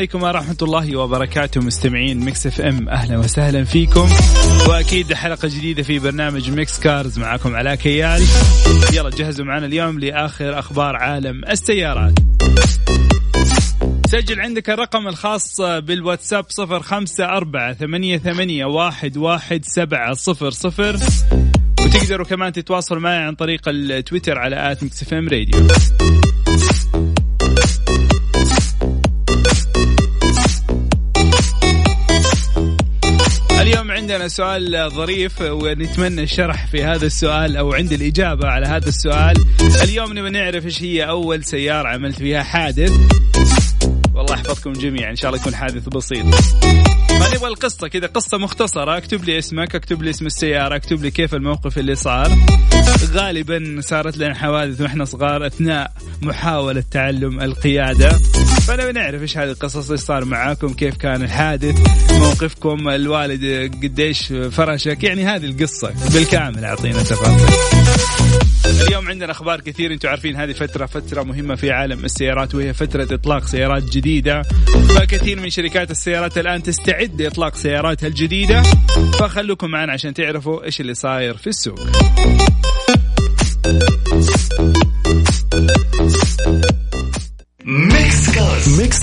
عليكم ورحمة الله وبركاته مستمعين Mix FM أهلا وسهلا فيكم. وأكيد حلقة جديدة في برنامج Mix Cars معكم علاء كيال. يلا جهزوا معنا اليوم لآخر أخبار عالم السيارات. سجل عندك الرقم الخاص بالواتساب صفر خمسة أربعة ثمانية, ثمانية واحد, واحد سبعة صفر صفر. وتقدروا كمان تتواصلوا معي عن طريق التويتر على at Mix FM Radio. عندنا سؤال ظريف ونتمنى الشرح في هذا السؤال أو عند الإجابة على هذا السؤال. اليوم نبي نعرف إيش هي أول سيارة عملت فيها حادث. والله يحفظكم جميعا إن شاء الله يكون حادث بسيط. ما نبغى القصة كذا قصة مختصرة. اكتب لي اسمك اكتب لي اسم السيارة اكتب لي كيف الموقف اللي صار. غالبا صارت لنا حوادث وإحنا صغار أثناء محاولة تعلم القيادة. فانا بنعرف إيش هذه القصص اللي صار معاكم كيف كان الحادث موقفكم الوالد قديش فرشك يعني هذه القصة بالكامل أعطينا تفاصيل. اليوم عندنا أخبار كثير أنتم عارفين هذه فترة فترة مهمة في عالم السيارات وهي فترة إطلاق سيارات جديدة. فكثير من شركات السيارات الآن تستعد لإطلاق سياراتها الجديدة. فخلوكم معنا عشان تعرفوا إيش اللي صاير في السوق.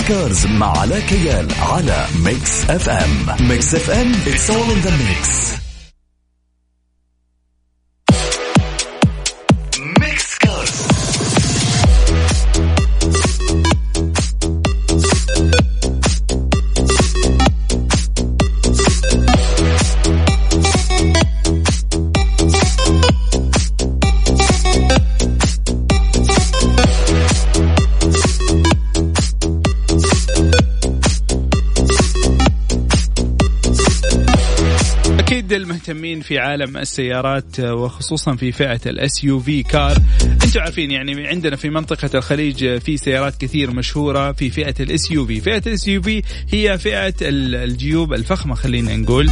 كارز ميكس مع علاء كيال على ميكس اف ام ميكس اف ام it's all in the mix. المهتمين في عالم السيارات وخصوصا في فئة ال SUV car أنتم عارفين يعني عندنا في منطقة الخليج في سيارات كثير مشهورة في فئة ال SUV فئة ال SUV هي فئة الجيوب الفخمة خلينا نقول.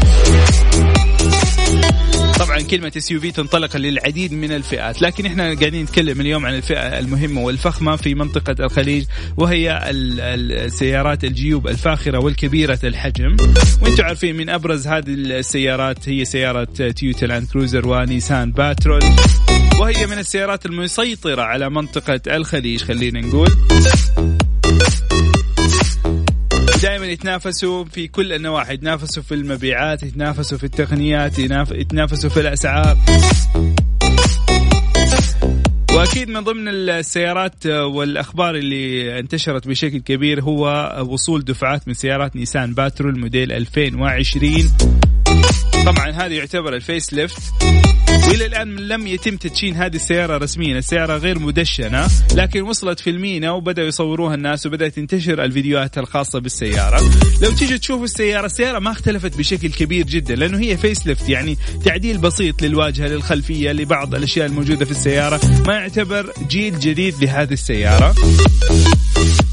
طبعا كلمة SUV تنطلق للعديد من الفئات لكن إحنا قاعدين نتكلم اليوم عن الفئة المهمة والفخمة في منطقة الخليج وهي السيارات الجيوب الفاخرة والكبيرة الحجم. وإنتم عارفين من أبرز هذه السيارات هي سيارة تويوتا لاند كروزر ونيسان باترول وهي من السيارات المسيطرة على منطقة الخليج خلينا نقول. يتنافسوا في كل النواحي. يتنافسوا في المبيعات يتنافسوا في التقنيات يتنافسوا في الأسعار. وأكيد من ضمن السيارات والأخبار اللي انتشرت بشكل كبير هو وصول دفعات من سيارات نيسان باترول موديل 2020 طبعا هذا يعتبر ال facelift. والى الآن لم يتم تدشين هذه السيارة رسميا، السيارة غير مدشنة لكن وصلت في المينا وبدأوا يصوروها الناس وبدأت تنتشر الفيديوهات الخاصة بالسيارة، لو تيجي تشوفوا السيارة السيارة ما اختلفت بشكل كبير جدا لأنه هي facelift يعني تعديل بسيط للواجهة للخلفية لبعض الأشياء الموجودة في السيارة، ما يعتبر جيل جديد لهذه السيارة.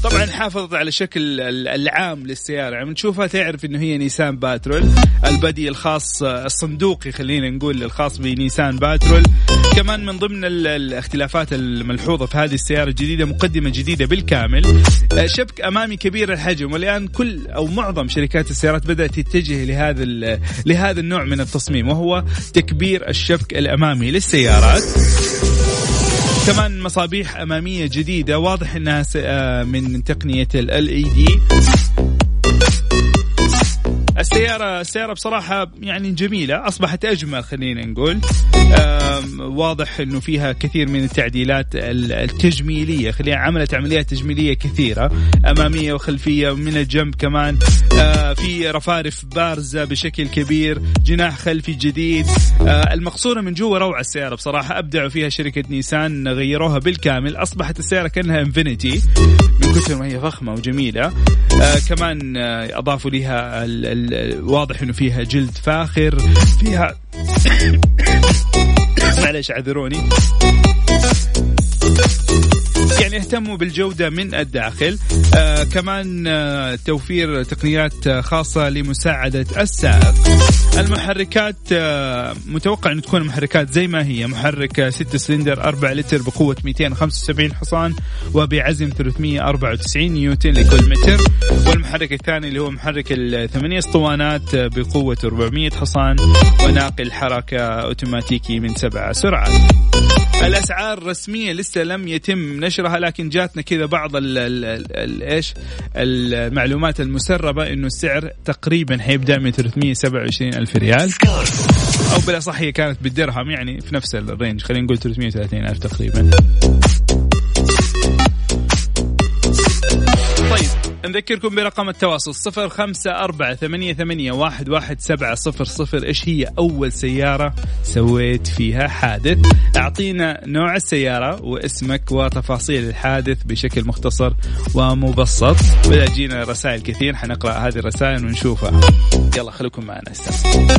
طبعا حافظت على الشكل العام للسيارة. يعني تشوفها تعرف إنه هي نيسان باترول ال body الخاص الصندوقي خلينا نقول الخاص بنيسان باترول. كمان من ضمن الاختلافات الملحوظة في هذه السيارة الجديدة مقدمة جديدة بالكامل شبك أمامي كبير الحجم. والآن كل أو معظم شركات السيارات بدأت تتجه لهذا لهذا النوع من التصميم وهو تكبير الشبك الأمامي للسيارات. كمان مصابيح أمامية جديدة واضح إنها آه، من تقنية ال LED السيارة السيارة بصراحة يعني جميلة أصبحت أجمل خلينا نقول. واضح أنه فيها كثير من التعديلات التجميلية. خلينا عملت عمليات تجميلية كثيرة أمامية وخلفية من الجنب كمان. آه، في رفارف بارزة بشكل كبير جناح خلفي جديد. آه، المقصورة من جوا روعة السيارة بصراحة أبدعوا فيها شركة نيسان غيروها بالكامل أصبحت السيارة كأنها إنفينيتي من كثر ما هي فخمة وجميلة. آه كمان أضافوا لها واضح أنه فيها جلد فاخر فيها معلش اعذروني. يعني اهتموا بالجودة من الداخل. آه كمان آه توفير تقنيات خاصة لمساعدة السائق المحركات آه متوقع أن تكون المحركات زي ما هي. محرك 6 سلندر 4 لتر بقوة 275 حصان وبعزم 394 نيوتن لكل متر. والمحرك الثاني اللي هو محرك الثمانية أسطوانات بقوة 400 حصان وناقل حركة أوتوماتيكي من سبع سرعات. الأسعار الرسمية لسه لم يتم نشرها لكن جاتنا كذا بعض إيش؟ المعلومات المسربة إنه السعر تقريبا حيبدا من 327 ألف ريال. أو بالأصح هي كانت بالدرهم يعني في نفس الرينج خلينا نقول 330 ألف تقريبا. نذكركم برقم التواصل صفر خمسة أربعة ثمانية, ثمانية واحد, واحد سبعة صفر صفر. إيش هي أول سيارة سويت فيها حادث؟ أعطينا نوع السيارة واسمك وتفاصيل الحادث بشكل مختصر ومبسط. بدأ تجينا رسائل كثير حنقرأ هذه الرسائل ونشوفها. يلا خليكم معنا استمع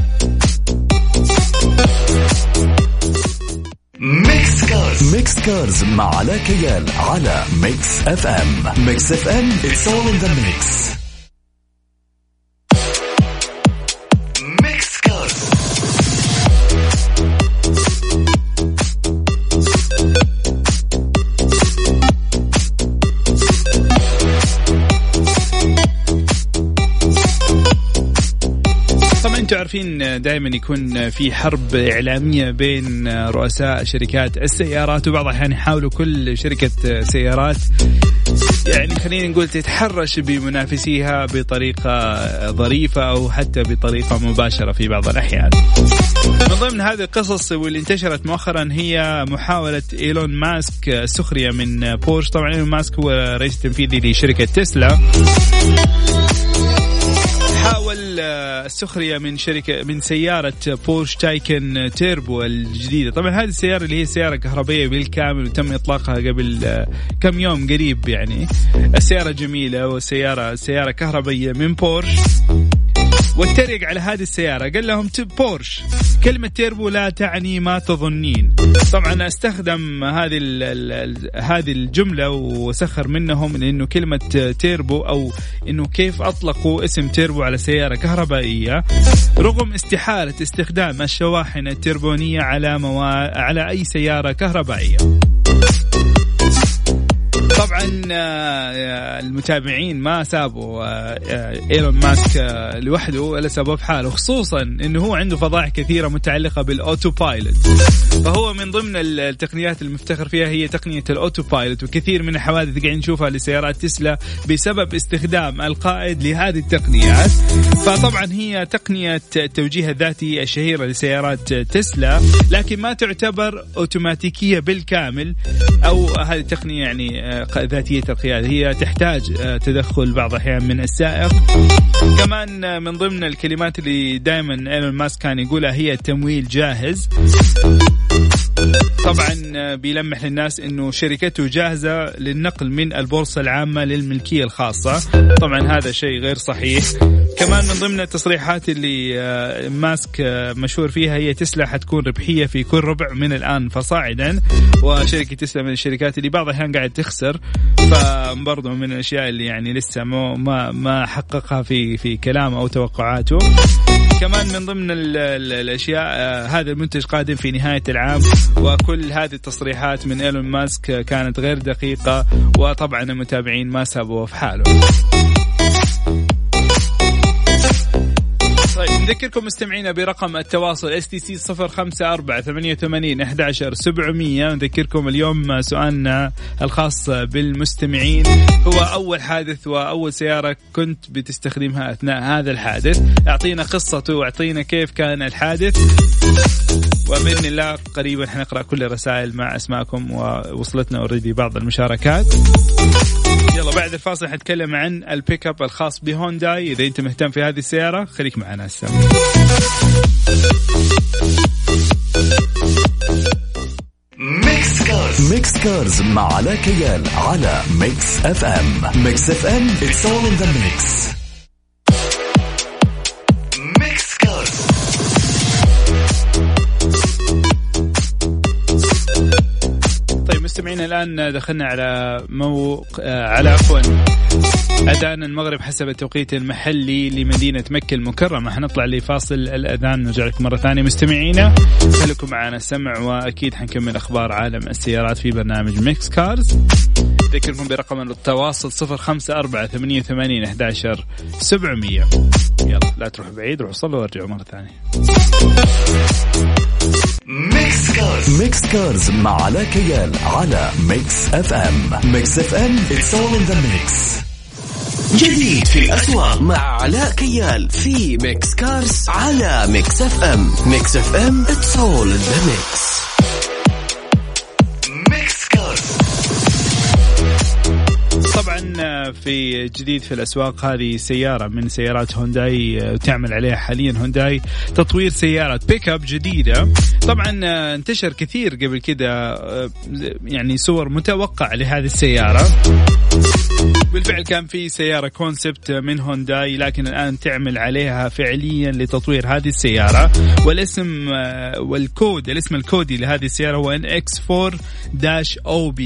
Cars Mix Cars مع علاء كيال على Mix FM Mix FM it's all in the mix. عارفين دائما يكون في حرب إعلامية بين رؤساء شركات السيارات وبعض الأحيان يحاولوا كل شركة سيارات يعني خلينا نقول تتحرش بمنافسيها بطريقة ظريفة أو حتى بطريقة مباشرة في بعض الأحيان. من ضمن هذه القصص واللي انتشرت مؤخرا هي محاولة إيلون ماسك السخرية من بورش، طبعا إيلون ماسك هو رئيس تنفيذي لشركة تسلا. حاول السخرية من شركة من سيارة بورش تايكن تيربو الجديدة. طبعا هذه السيارة اللي هي سيارة كهربائية بالكامل وتم إطلاقها قبل كم يوم قريب يعني. السيارة جميلة وسيارة سيارة كهربائية من بورش. واتريق على هذه السيارة قال لهم بورش. كلمة تيربو لا تعني ما تظنين. طبعا استخدم هذه هذه الجملة وسخر منهم لأنه كلمة تيربو أو أنه كيف أطلقوا اسم تيربو على سيارة كهربائية. رغم استحالة استخدام الشواحن التوربينية على موا... على أي سيارة كهربائية. طبعا آه، المتابعين ما سابوا آه، آه، إيلون ماسك لوحده ولا سابوه في حاله خصوصا إنه هو عنده فضائح كثيرة متعلقة بال autopilot فهو من ضمن التقنيات المفتخر فيها هي تقنية ال autopilot وكثير من الحوادث قاعدين نشوفها لسيارات تسلا بسبب استخدام القائد لهذه التقنيات. فطبعا هي تقنية التوجيه الذاتي الشهيرة لسيارات تسلا لكن ما تعتبر أوتوماتيكية بالكامل أو هذه التقنية يعني ذاتيه القياده هي تحتاج آه، تدخل بعض الأحيان من السائق. كمان آه، من ضمن الكلمات اللي دائما إيلون ماسك كان يقولها هي تمويل جاهز. طبعا آه، بيلمح للناس إنه شركته جاهزة للنقل من البورصة العامة للملكية الخاصة. طبعا هذا شيء غير صحيح. كمان من ضمن التصريحات اللي آه، ماسك آه، مشهور فيها هي تسلا حتكون ربحية في كل ربع من الآن فصاعدا. وشركة تسلا من الشركات اللي بعض الأحيان قاعد تخسر. فبرضه من الأشياء اللي يعني لسه ما ما حققها في في كلامه أو توقعاته. كمان من ضمن ال ال الأشياء آه هذا المنتج قادم في نهاية العام وكل هذه التصريحات من إيلون ماسك كانت غير دقيقة وطبعا المتابعين ما سابوه في حاله نذكركم مستمعينا برقم التواصل STC صفر خمسة أربعة ثمانية وثمانين أحد عشر سبعمية. نذكركم اليوم سؤالنا الخاص بالمستمعين. هو أول حادث وأول سيارة كنت بتستخدمها أثناء هذا الحادث. أعطينا قصته وأعطينا كيف كان الحادث. وبإذن الله قريبا حنقرأ كل الرسائل مع أسماءكم ووصلتنا already بعض المشاركات. يلا بعد الفاصل حنتكلم عن البيك اب الخاص بهونداي. إذا أنت مهتم في هذه السيارة خليك معنا. هسه Mix Cars Mix Cars مع علاء كيال على Mix FM Mix FM it's all in the mix. مستمعينا الآن دخلنا على موقع على عفوا. أذان المغرب حسب التوقيت المحلي لمدينة مكة المكرمة. حنطلع لفاصل الأذان نرجع لكم مرة ثانية. مستمعينا خليكم معنا السمع وأكيد حنكمل أخبار عالم السيارات في برنامج Mix Cars. اذكركم برقم التواصل 054 88 11 700 يلا لا تروح بعيد روح صلوا وارجعوا مرة ثانية. Mix Cars Mix Cars مع علاء كيال على Mix FM Mix FM it's all in the mix جديد في الأسواق مع علاء كيال في Mix Cars على Mix FM Mix FM it's all in the mix في جديد في الأسواق هذه سيارة من سيارات هونداي آه، تعمل عليها حاليا هونداي. تطوير سياره بيك اب جديدة. طبعا آه، انتشر كثير قبل كذا آه، يعني صور متوقع لهذه السيارة. بالفعل كان في سيارة concept من هونداي لكن الآن تعمل عليها فعليا لتطوير هذه السيارة. والاسم والكود الاسم الكودي لهذه السيارة هو NX4-OB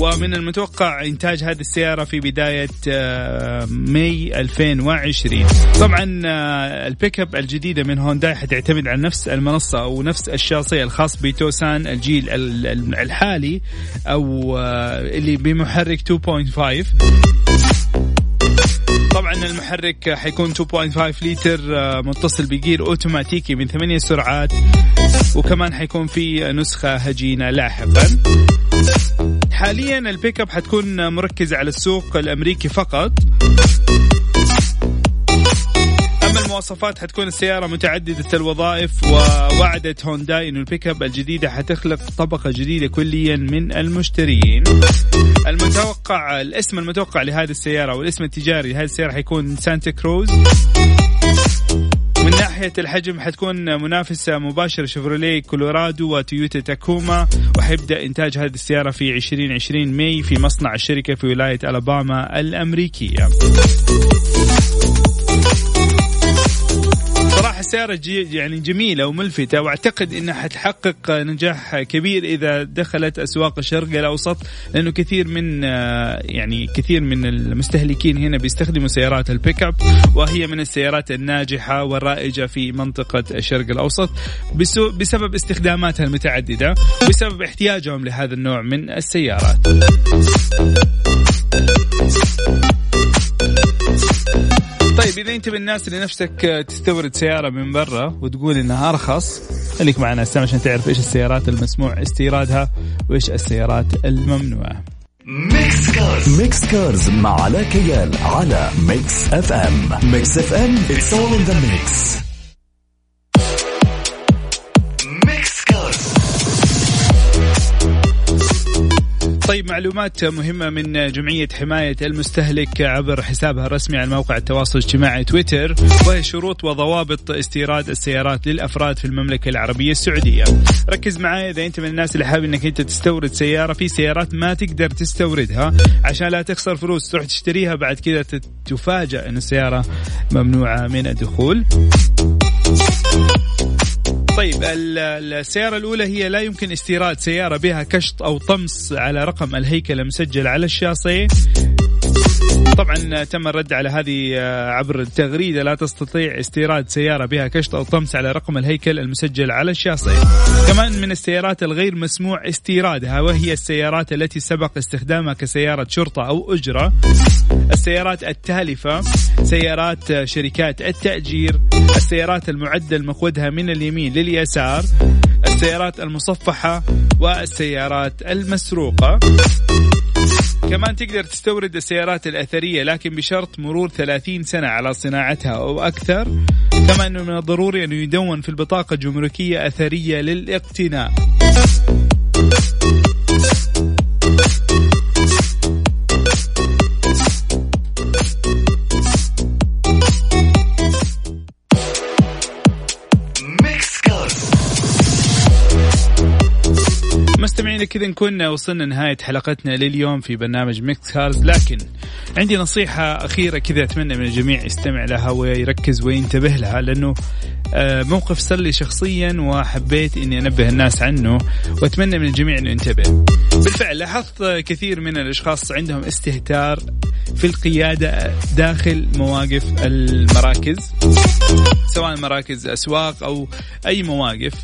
ومن المتوقع إنتاج هذه السيارة في بداية ماي 2020 طبعا البيك أب الجديدة من هونداي حتعتمد على نفس المنصة أو نفس الشاصية الخاص بتوسان الجيل الحالي أو اللي بمحرك 2.5 طبعا المحرك حيكون 2.5 لتر متصل بجير أوتوماتيكي من ثمانية سرعات وكمان حيكون في نسخة هجينة لاحقا. حاليا البيك اب حتكون مركزة على السوق الأمريكي فقط. أما المواصفات حتكون السيارة متعددة الوظائف ووعدت هونداي إنه البيك اب الجديدة حتخلق طبقة جديدة كليا من المشترين. المتوقع الاسم المتوقع لهذه السيارة والاسم التجاري لهذه السيارة حيكون سانتا كروز ناحية الحجم حتكون منافسة مباشرة شيفروليه كولورادو وتويوتا تاكوما. وحيبدأ إنتاج هذه السيارة في 2020 ماي في مصنع الشركة في ولاية ألاباما الأمريكية. صراحة السيارة يعني جميلة وملفتة وأعتقد إنها حتحقق نجاح كبير إذا دخلت أسواق الشرق الأوسط لأنه كثير من يعني كثير من المستهلكين هنا بيستخدموا سيارات البيك أب وهي من السيارات الناجحة والرائجة في منطقة الشرق الأوسط بسبب استخداماتها المتعددة بسبب احتياجهم لهذا النوع من السيارات. طيب اذا انت من الناس اللي نفسك تستورد سيارة من برا وتقول إنها أرخص خليك معنا هسه عشان تعرف إيش السيارات المسموح استيرادها وإيش السيارات الممنوعة. Mix Cars. Mix Cars مع علاء كيال على Mix FM. Mix FM it's all in the mix طيب معلومات مهمة من جمعية حماية المستهلك عبر حسابها الرسمي على موقع التواصل الاجتماعي تويتر وهي شروط وضوابط استيراد السيارات للأفراد في المملكة العربية السعودية. ركز معي إذا أنت من الناس اللي حابب أنك أنت تستورد سيارة في سيارات ما تقدر تستوردها عشان لا تخسر فلوس تروح تشتريها بعد كذا تفاجأ أن السيارة ممنوعة من الدخول. طيب السيارة الأولى هي لا يمكن استيراد سيارة بها كشط أو طمس على رقم الهيكل المسجل على الشاصي. طبعا تم الرد على هذه عبر التغريده لا تستطيع استيراد سيارة بها كشط أو طمس على رقم الهيكل المسجل على الشاصي. كمان من السيارات الغير مسموع استيرادها وهي السيارات التي سبق استخدامها كسيارة شرطة أو أجرة. السيارات التالفة، سيارات شركات التأجير، السيارات المعدل مقودها من اليمين لليسار، السيارات المصفحة والسيارات المسروقة. كمان تقدر تستورد السيارات الأثرية لكن بشرط مرور 30 سنة على صناعتها أو أكثر. كما أنه من الضروري أنه يدون في البطاقة جمركية أثرية للاقتناء. كذا نكون وصلنا نهاية حلقتنا لليوم في برنامج Mix Cars لكن عندي نصيحة أخيرة كذا أتمنى من الجميع يستمع لها ويركز وينتبه لها لأنه آه، موقف صار لي شخصيا وحبيت إني أنبه الناس عنه وأتمنى من الجميع إنه ينتبه. بالفعل لاحظت كثير من الأشخاص عندهم استهتار في القيادة داخل مواقف المراكز سواء مراكز أسواق أو أي مواقف.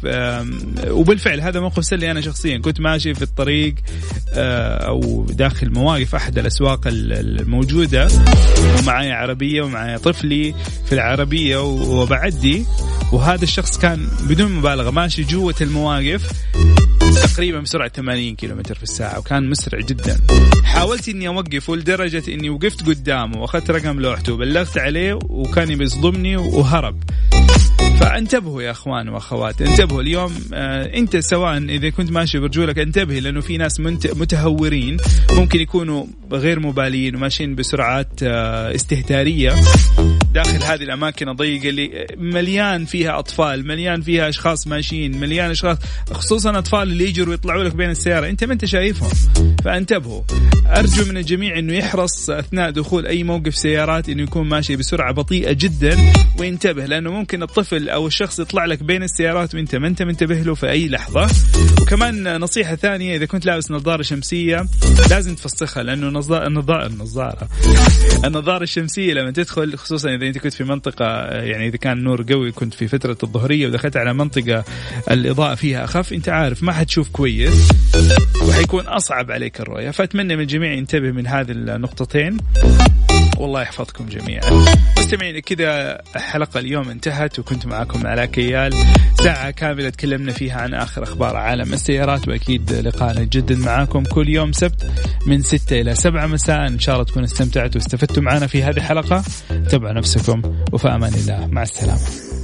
وبالفعل هذا موقف سلي أنا شخصيا. كنت ماشي في الطريق آه، أو داخل مواقف أحد الأسواق الموجودة. ومعي عربية ومعي طفلي في العربية وبعدي. وهذا الشخص كان بدون مبالغة ماشي جوة المواقف. تقريبا بسرعة 80 كيلو في الساعة وكان مسرع جدا. حاولت إني أوقفه لدرجة إني وقفت قدامه وأخذت رقم لوحته وبلغت عليه وكان بيصدمني وهرب. فانتبهوا يا أخوان وأخوات انتبهوا اليوم آه أنت سواء إذا كنت ماشي برجولك انتبه لأنه في ناس متهورين ممكن يكونوا غير مبالين وماشيين بسرعات آه استهتارية. داخل هذه الأماكن الضيقة اللي مليان فيها أطفال مليان فيها أشخاص ماشيين مليان أشخاص خصوصا أطفال اللي يجروا ويطلعوا لك بين السيارة. أنت ما أنت شايفهم؟ فانتبهوا. أرجو من الجميع إنه يحرص أثناء دخول أي موقف سيارات إنه يكون ماشي بسرعة بطيئة جدا وينتبه لأنه ممكن الطفل أو الشخص يطلع لك بين السيارات وأنت ما أنت منتبه له في أي لحظة. وكمان نصيحة ثانية إذا كنت لابس نظارة شمسية لازم تفسخها لأنه النظاره النظارة. النظارة الشمسية لما تدخل خصوصا إذا أنت كنت في منطقة يعني إذا كان نور قوي كنت في فترة الظهرية ودخلت على منطقة الإضاءة فيها أخف أنت عارف ما حتشوف كويس وحيكون أصعب عليك الرؤية. فأتمنى من الجميع ينتبه من هذه النقطتين. والله يحفظكم جميعا. مستمعين كذا الحلقة اليوم انتهت وكنت معكم علاء كيال. ساعة كاملة تكلمنا فيها عن آخر أخبار عالم السيارات وأكيد لقاءنا جدا معاكم كل يوم سبت من 6 إلى 7 مساء. إن شاء الله تكونوا استمتعتوا واستفدتوا معنا في هذه الحلقة. تابعوا نفسكم وفي أمان الله. مع السلامة.